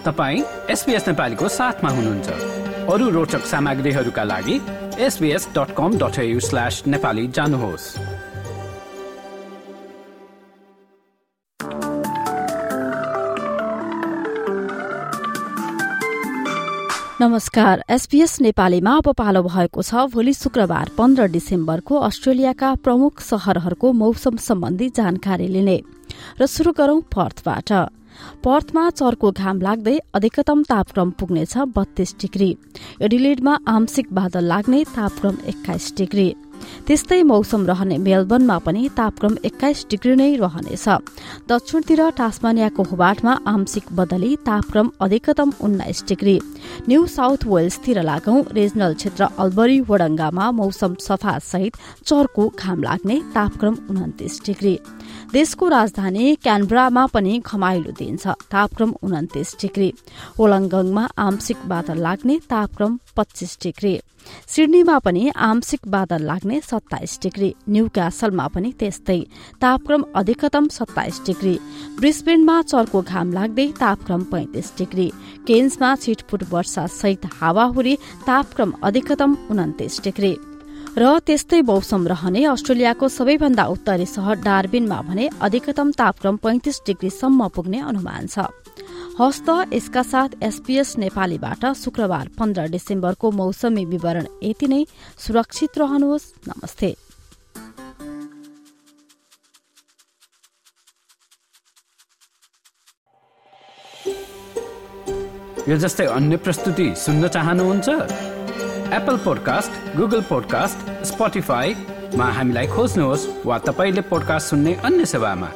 तपाईँ एसपिएस नेपालीको साथमा हुनुहुन्छ। अरू रोचक सामग्रीहरूका लागि SBS dot com dot slash Nepali जानुहोस्। नमस्कार एसपीएस नेपालीमा अब पालो भएको छ भोलि शुक्रबार पन्ध्र डिसेम्बरको अस्ट्रेलियाका प्रमुख शहरहरूको मौसम सम्बन्धी जानकारी लिने। र शुरू गरौं पर्थबाट पर्थमा चर्को घाम लाग्दै अधिकतम तापक्रम पुग्नेछ बत्तीस डिग्री। एडिलेडमा आंशिक बादल लाग्ने तापक्रम एक्काइस डिग्री। त्यस्तै मौसम रहने मेलबर्नमा पनि तापक्रम एक्काइस डिग्री नै रहनेछ। दक्षिणतिर टास्मानियाको हुबाटमा आंशिक बदली तापक्रम अधिकतम उन्नाइस डिग्री। न्यू साउथ वेल्सतिर लागौं रिजनल क्षेत्र अल्बरी वडङ्गामा मौसम सफा सहित चर्को घाम लाग्ने तापक्रम उन्तिस डिग्री। देशको राजधानी क्यानब्रामा पनि घमाइलो दिन्छ तापक्रम उन्तिस डिग्री। ओलङ्गङमा आंशिक बादल लाग्ने तापक्रम पच्चिस डिग्री। सिडनीमा पनि आंशिक बादल लाग्ने सत्ताइस डिग्री न्यू क्यासलमा पनि त्यस्तै। तापक्रम अधिकतम सत्ताइस डिग्री। ब्रिस्बेनमा चर्को घाम लाग्दै तापक्रम पैंतिस डिग्री। केन्समा छिटफुट वर्षा सहित हावाहुरी तापक्रम अधिकतम उन्तिस डिग्री। र त्यस्तै मौसम रहने अस्ट्रेलियाको सबैभन्दा उत्तरी शहर डार्बिनमा भने अधिकतम तापक्रम पैंतिस डिग्रीसम्म पुग्ने अनुमान छ। हस्त यसका साथ एसपीएस नेपालीबाट शुक्रबार पन्ध्र डिसेम्बरको मौसमी विवरण यति नै। सुरक्षित रहनुहोस्। नमस्ते। यो जस्तै अन्य प्रस्तुति सुन्न चाहनुहुन्छ? एप्पल पोडकास्ट गुगल पोडकास्ट स्पोटिफाईमा हामीलाई खोज्नुहोस् वा तपाईँले पोडकास्ट सुन्ने अन्य सेवामा।